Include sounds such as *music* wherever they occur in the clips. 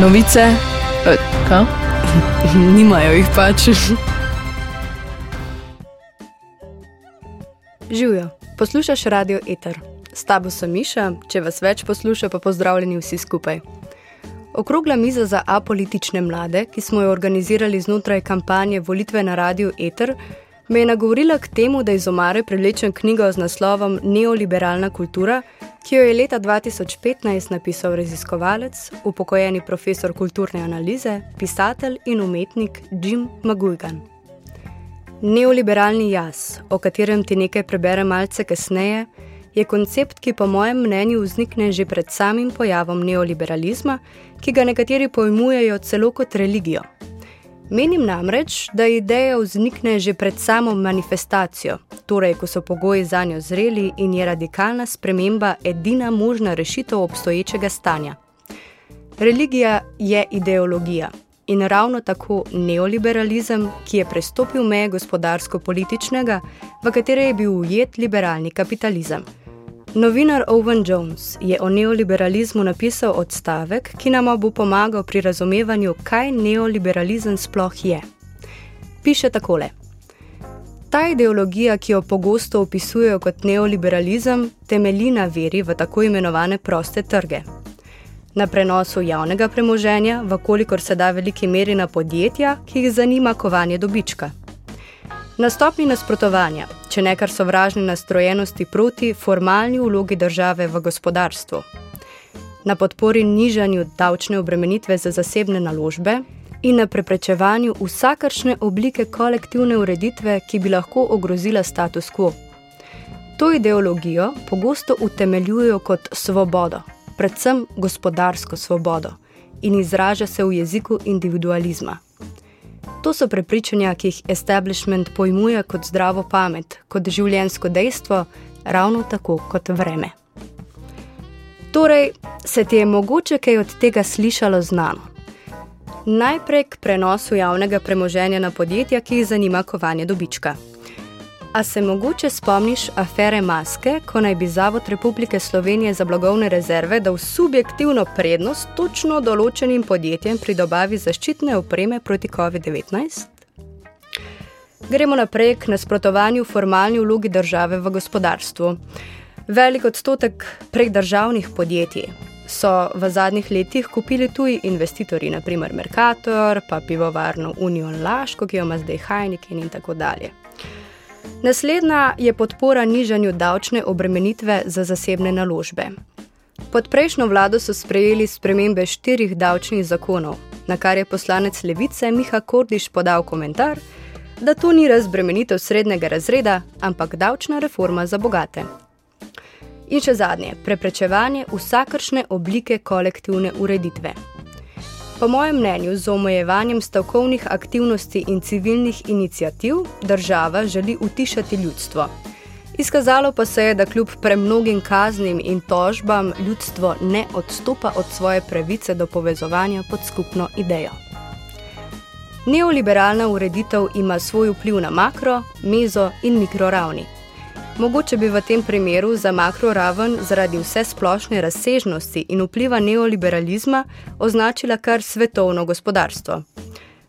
Novice, e, kaj? *laughs* Nimajo jih pač. Živijo, poslušaš radio Eter. S tabo sem Miša, če vas več posluša, pa pozdravljeni vsi skupaj. Okrogla miza za apolitične mlade, ki smo jo organizirali znotraj kampanje Volitve na radio Eter, me je nagovorila k temu, da iz omare prelečem knjigo z naslovom Neoliberalna kultura, ki jo je leta 2015 napisal raziskovalec, upokojeni profesor kulturne analize, pisatelj in umetnik Jim Magulgan. Neoliberalni jaz, o katerem ti nekaj preberem malce kasneje, je koncept, ki po mojem mnenju vznikne že pred samim pojavom neoliberalizma, ki ga nekateri pojmujejo celo kot religijo. Menim namreč, da ideja vznikne že pred samo manifestacijo, torej ko so pogoji za njo zreli in je radikalna sprememba edina možna rešitev obstoječega stanja. Religija je ideologija in ravno tako neoliberalizem, ki je prestopil meje gospodarsko-političnega, v katere je bil ujet liberalni kapitalizem. Novinar Owen Jones je o neoliberalizmu napisal odstavek, ki nam bo pomagal pri razumevanju, kaj neoliberalizem sploh je. Piše takole: Ta ideologija, ki jo pogosto opisujejo kot neoliberalizem, temelji na veri v tako imenovane proste trge. Na prenosu javnega premoženja, vkolikor se da veliki meri na podjetja, ki jih zanima kovanje dobička. Na stopni nasprotovanja, če ne kar sovražne nastrojenosti proti formalni vlogi države v gospodarstvu. Na podpori nižanju davčne obremenitve za zasebne naložbe in na preprečevanju vsakršne oblike kolektivne ureditve, ki bi lahko ogrozila status quo. To ideologijo pogosto utemeljujejo kot svobodo, predvsem gospodarsko svobodo, in izraža se v jeziku individualizma. To so prepričanja, ki jih establishment pojmuje kot zdravo pamet, kot življensko dejstvo, ravno tako kot vreme. Torej, se ti je mogoče kaj od tega slišalo znano? Najprej k prenosu javnega premoženja na podjetja, ki jih zanima kovanje dobička. A se mogoče spomniš afere maske, ko naj bi Zavod Republike Slovenije za blagovne rezerve dal subjektivno prednost točno določenim podjetjem pri dobavi zaščitne opreme proti COVID-19? Gremo naprej k nasprotovanju formalni vlogi države v gospodarstvu. Velik odstotek prek državnih podjetij so v zadnjih letih kupili tuji investitorji, naprimer Mercator, pa pivovarno Union Laško, ki jo ima zdaj Heineken in tako dalje. Naslednja je podpora nižanju davčne obremenitve za zasebne naložbe. Pod prejšnjo vlado so sprejeli spremembe štirih davčnih zakonov, na kar je poslanec Levice Miha Kordiš podal komentar, da to ni razbremenitev srednjega razreda, ampak davčna reforma za bogate. In še zadnje, preprečevanje vsakršne oblike kolektivne ureditve. Po mojem mnenju, z omejevanjem stavkovnih aktivnosti in civilnih inicijativ država želi utišati ljudstvo. Izkazalo pa se je, da kljub premnogim kaznim in tožbam ljudstvo ne odstopa od svoje pravice do povezovanja pod skupno idejo. Neoliberalna ureditev ima svoj vpliv na makro, mezo in mikroravni. Mogoče bi v tem primeru za makroraven zaradi vse splošne razsežnosti in vpliva neoliberalizma označila kar svetovno gospodarstvo.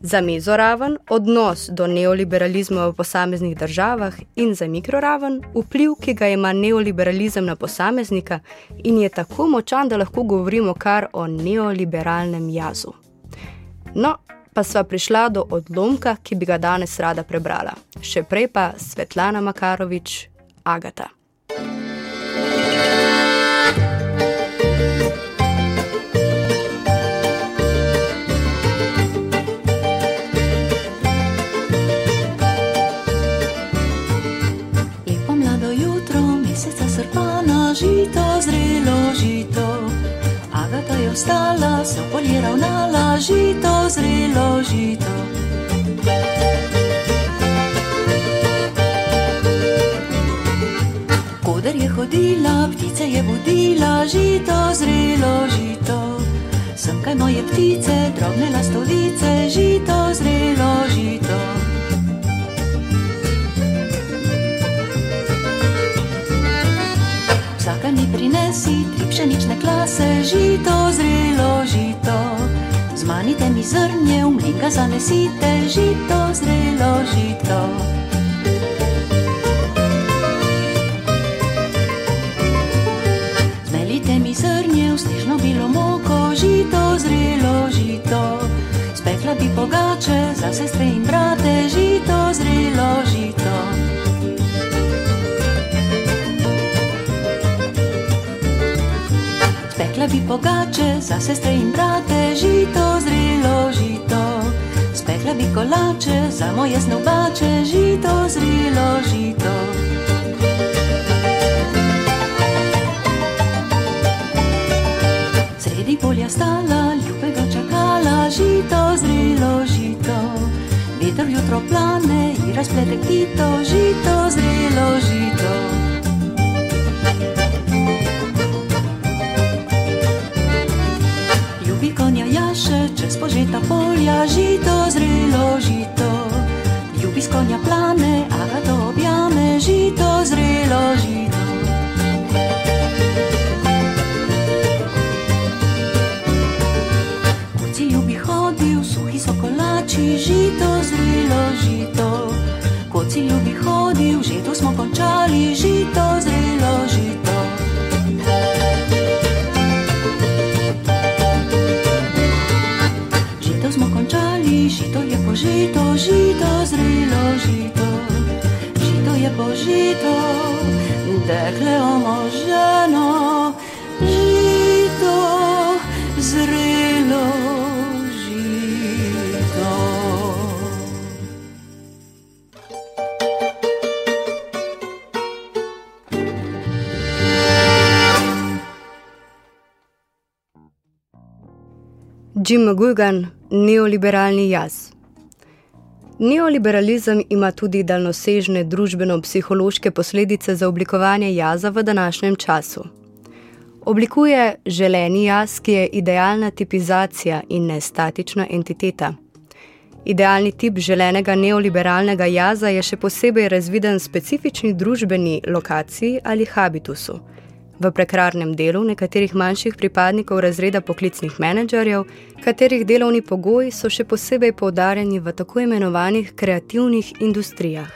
Za mezoraven odnos do neoliberalizma v posameznih državah in za mikroraven vpliv, ki ga ima neoliberalizem na posameznika in je tako močan, da lahko govorimo kar o neoliberalnem jazu. No, pa sva prišla do odlomka, ki bi ga danes rada prebrala. Še prej pa Svetlana Makarovič, Agata. Lepo mlado jutro, meseca srpana, žito, zrelo žito. Agata je vstala, se polje ravnala, žito, zrelo žito. Hodila, ptice je budila, žito, zrelo žito. Sem kaj moje ptice, drobne lastovice, žito, zrelo žito. Vsaka mi prinesi tri pšenične klase, žito, zrelo žito. Zmelite mi zrnje, v mlinga zanesite, žito, zrelo žito. Spekla bi pogače za sestre in brate, žito, zrelo žito. Spekla bi pogače za sestre in brate, žito, zrelo žito. Spekla bi kolače za moje snobače, žito, zrelo Veter jutro plane in razplete kito, žito, zrelo žito. Ljubi konja jaše, čez požeta polja, žito, zrelo žito. Ljubi s konja plane, a ga to Jim McGuigan, neoliberalni jaz. Neoliberalizem ima tudi daljnosežne družbeno-psihološke posledice za oblikovanje jaza v današnjem času. Oblikuje želeni jaz, ki je idealna tipizacija in ne statična entiteta. Idealni tip želenega neoliberalnega jaza je še posebej razviden v specifični družbeni lokaciji ali habitusu, v prekrarnem delu nekaterih manjših pripadnikov razreda poklicnih menedžerjev, katerih delovni pogoji so še posebej poudarjeni v tako imenovanih kreativnih industrijah.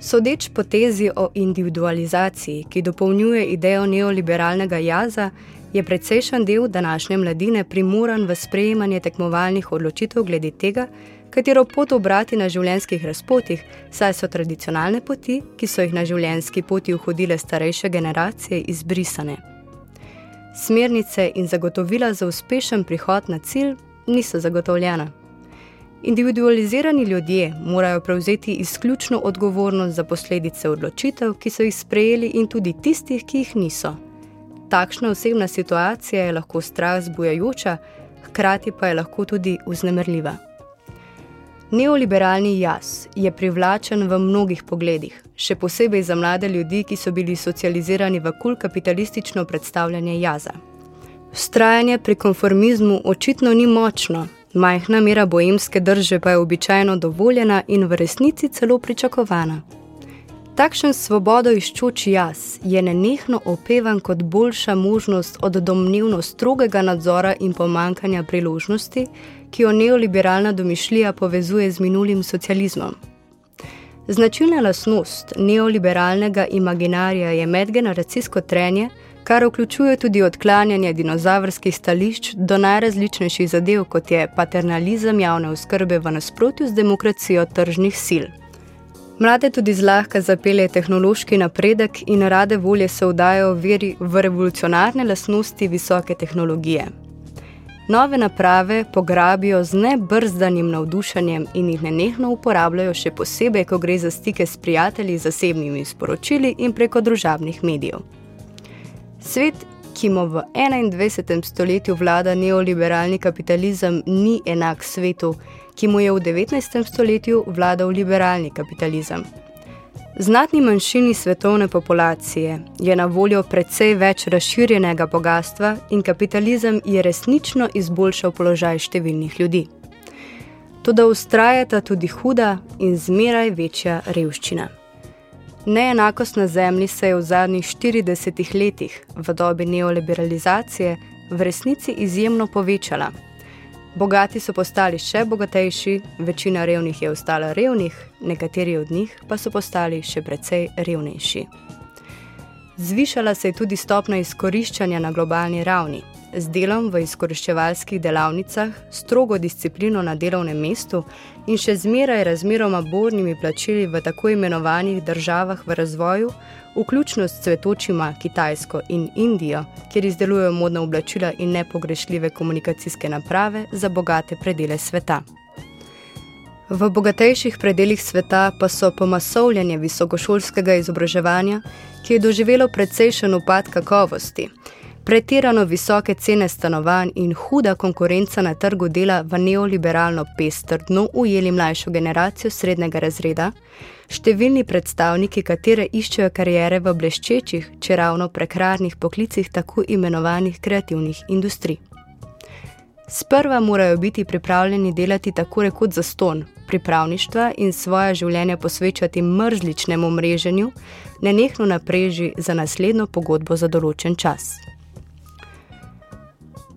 Sodeč po tezi o individualizaciji, ki dopolnjuje idejo neoliberalnega jaza, je precejšen del današnje mladine primoran v sprejemanje tekmovalnih odločitev glede tega, katero pot obrati na življenjskih razpotih, saj so tradicionalne poti, ki so jih na življenjski poti vhodile starejše generacije, izbrisane. Smernice in zagotovila za uspešen prihod na cilj niso zagotovljena. Individualizirani ljudje morajo prevzeti izključno odgovornost za posledice odločitev, ki so jih sprejeli, in tudi tistih, ki jih niso. Takšna osebna situacija je lahko strah zbujajoča, hkrati pa je lahko tudi vznemirljiva. Neoliberalni jaz je privlačen v mnogih pogledih, še posebej za mlade ljudi, ki so bili socializirani v kul kapitalistično predstavljanje jaza. Vztrajanje pri konformizmu očitno ni močno, majhna mera boemske drže pa je običajno dovoljena in v resnici celo pričakovana. Takšen svobodo iščuč jaz je nenehno opevan kot boljša možnost od domnevno strogega nadzora in pomankanja priložnosti, ki jo neoliberalna domišljija povezuje z minulim socializmom. Značilna lasnost neoliberalnega imaginarija je medgeneracijsko trenje, kar vključuje tudi odklanjanje dinozavrskih stališč do najrazličnejših zadev, kot je paternalizem javne oskrbe v nasprotju z demokracijo tržnih sil. Mlade tudi zlahka zapelje tehnološki napredek in rade volje se vdajo veri v revolucionarne lasnosti visoke tehnologije. Nove naprave pograbijo z nebrzdanim navdušenjem in jih nenehno uporabljajo še posebej, ko gre za stike s prijatelji, zasebnimi sporočili in preko družabnih medijev. Svet, ki mu v 21. stoletju vlada neoliberalni kapitalizem, ni enak svetu, ki mu je v 19. stoletju vladal liberalni kapitalizem. Znatni manjšini svetovne populacije je na voljo precej več razširjenega bogatstva in kapitalizem je resnično izboljšal položaj številnih ljudi. Toda ustrajata tudi huda in zmeraj večja revščina. Neenakost na zemlji se je v zadnjih 40 letih v dobi neoliberalizacije v resnici izjemno povečala. Bogati so postali še bogatejši, večina revnih je ostala revnih, nekateri od njih pa so postali še precej revnejši. Zvišala se je tudi stopna izkoriščanja na globalni ravni, z delom v izkoriščevalskih delavnicah, strogo disciplino na delovnem mestu in še zmeraj razmeroma bornimi plačili v tako imenovanih državah v razvoju, vključno s cvetočima Kitajsko in Indijo, kjer izdelujejo modna oblačila in nepogrešljive komunikacijske naprave za bogate predele sveta. V bogatejših predeljih sveta pa so pomasovljanje visokošolskega izobraževanja, ki je doživelo precejšen upad kakovosti, pretirano visoke cene stanovanj in huda konkurenca na trgu dela v neoliberalno pestrdno ujeli mlajšo generacijo srednjega razreda, številni predstavniki, katere iščejo karijere v bleščečih, če ravno prekrarnih poklicih tako imenovanih kreativnih industrij. Sprva morajo biti pripravljeni delati tako rekoč za ston, pripravništva in svoje življenje posvečati mrzličnemu mreženju, nenehno napreži za naslednjo pogodbo za določen čas.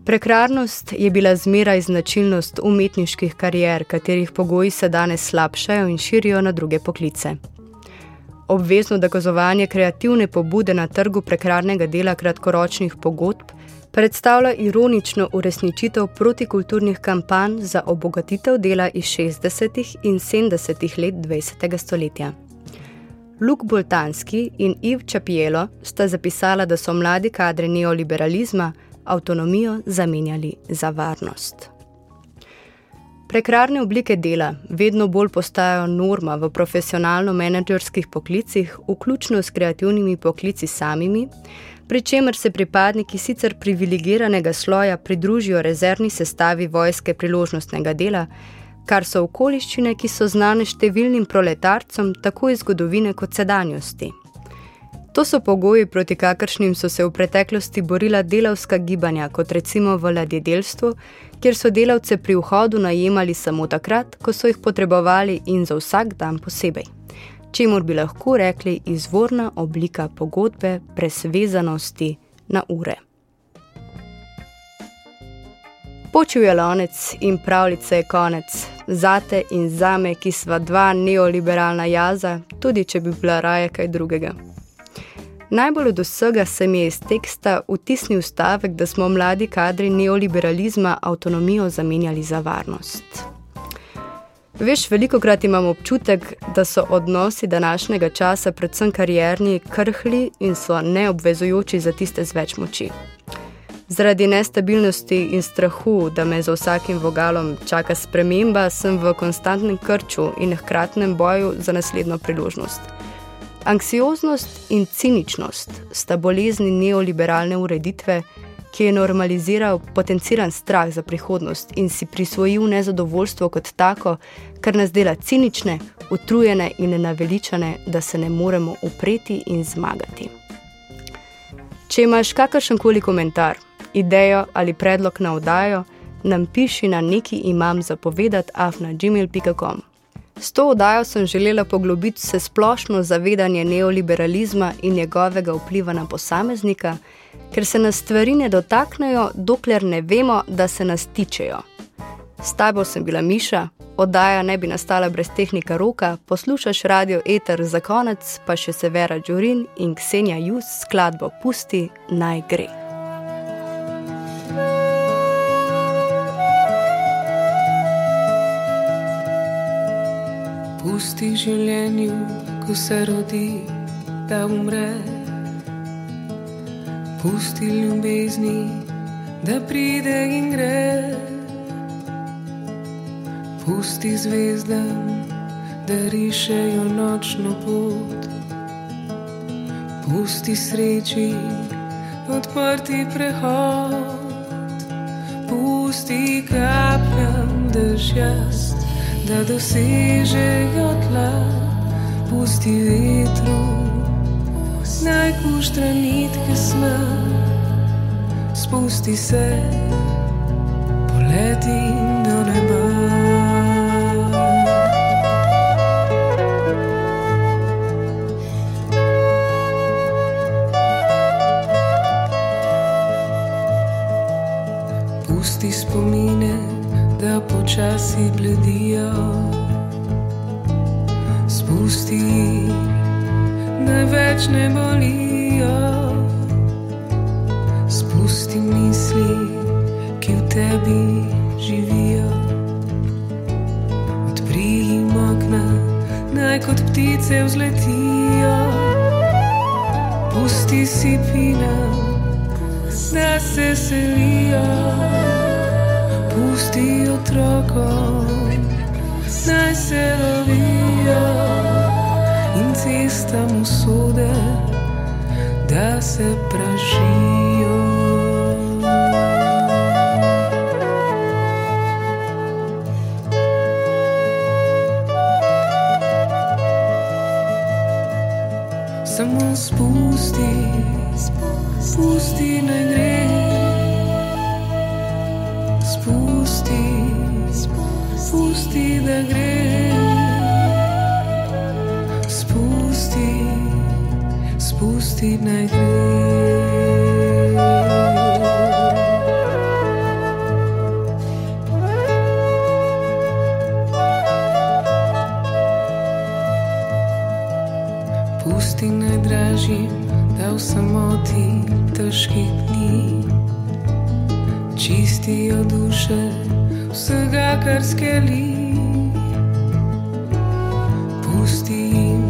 Prekrarnost je bila zmeraj značilnost umetniških karier, katerih pogoji se danes slabšajo in širijo na druge poklice. Obvezno dokazovanje kreativne pobude na trgu prekrarnega dela kratkoročnih pogodb predstavlja ironično uresničitev protikulturnih kampanj za obogatitev dela iz 60. in 70. let 20. stoletja. Luke Boltanski in Yves Chapielo sta zapisala, da so mladi kadri neoliberalizma avtonomijo zamenjali za varnost. Prekrarne oblike dela vedno bolj postajajo norma v profesionalno-menedžerskih poklicih, vključno s kreativnimi poklici samimi, pri čemer se pripadniki sicer privilegiranega sloja pridružijo rezervni sestavi vojske priložnostnega dela, kar so okoliščine, ki so znane številnim proletarcem tako iz zgodovine kot sedanjosti. To so pogoji, proti kakršnim so se v preteklosti borila delavska gibanja, kot recimo v ladjedelstvu, kjer so delavce pri vhodu najemali samo takrat, ko so jih potrebovali in za vsak dan posebej. Čemur bi lahko rekli izvorna oblika pogodbe brez vezanosti na ure. Počil je lonec in pravljice je konec, zate in zame, ki sva dva neoliberalna jaza, tudi če bi bila raje kaj drugega. Najbolj od vsega se mi je iz teksta vtisnil stavek, da smo mladi kadri neoliberalizma avtonomijo zamenjali za varnost. Veš, veliko krat imam občutek, da so odnosi današnjega časa, predvsem karierni, krhli in so neobvezujoči za tiste z več moči. Zaradi nestabilnosti in strahu, da me za vsakim vogalom čaka sprememba, sem v konstantnem krču in hkratnem boju za naslednjo priložnost. Anksioznost in ciničnost sta bolezni neoliberalne ureditve, ki je normaliziral potenciran strah za prihodnost in si prisvojil nezadovoljstvo kot tako, kar nas dela cinične, utrujene in naveličane, da se ne moremo upreti in zmagati. Če imaš kakršenkoli komentar, idejo ali predlog na oddajo, nam piši na neki imam zapovedati afna.gmail.com. S to oddajo sem želela poglobiti se splošno zavedanje neoliberalizma in njegovega vpliva na posameznika, ker se nas stvari ne dotaknejo, dokler ne vemo, da se nas tičejo. S tabo sem bila Miša, oddaja ne bi nastala brez tehnika roka, poslušaš radio Eter za konec, pa še Severa Džurin in Ksenja Jus skladbo Pusti naj gre. Pusti življenju, ko se rodi, da umre. Pusti ljubezni, da pride in gre. Pusti zvezdam, da rišejo nočno pot. Pusti sreči, odprti prehod. Pusti kapljam, da žjast da dosežejo tla, pusti vetru, naj kuštra nitke sna, spusti se, poleti do neba. Spomine da počasi bledijo. Spusti, največ ne bolijo. Spusti misli, ki v tebi živijo. Odpri jim okna, naj kot ptice vzletijo. Pusti si pina, da se selijo. Pusti otrokom, naj se lovijo in cestam usode, da se pražijo. Samo spusti, spusti naj gre. Spusti, spusti da gre. Spusti, spusti naj gre. Pusti najdražjim, da v samoti težkih dni čistijo duše vsega, kar skeli. Pusti jim,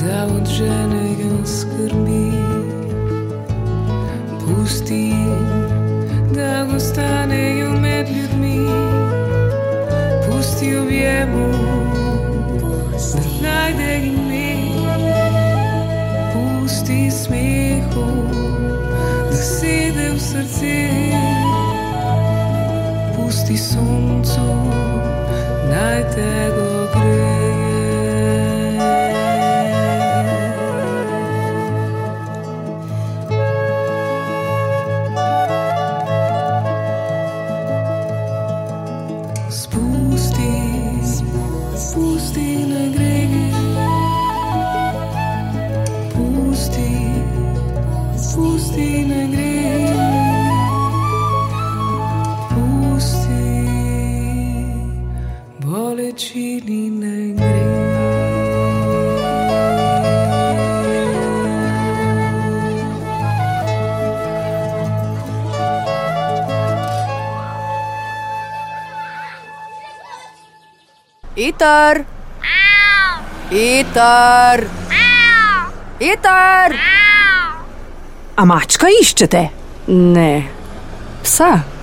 da odženejo skrbi. Pusti jim, da ostanejo med ljudmi. Pusti objemu, da najde ime. Pusti smehu, da sede v srce. Pusti soncu, naj te go greje. Bolečini naj gre. Eter! Eter! Eter! A mačka iščete? Ne, psa.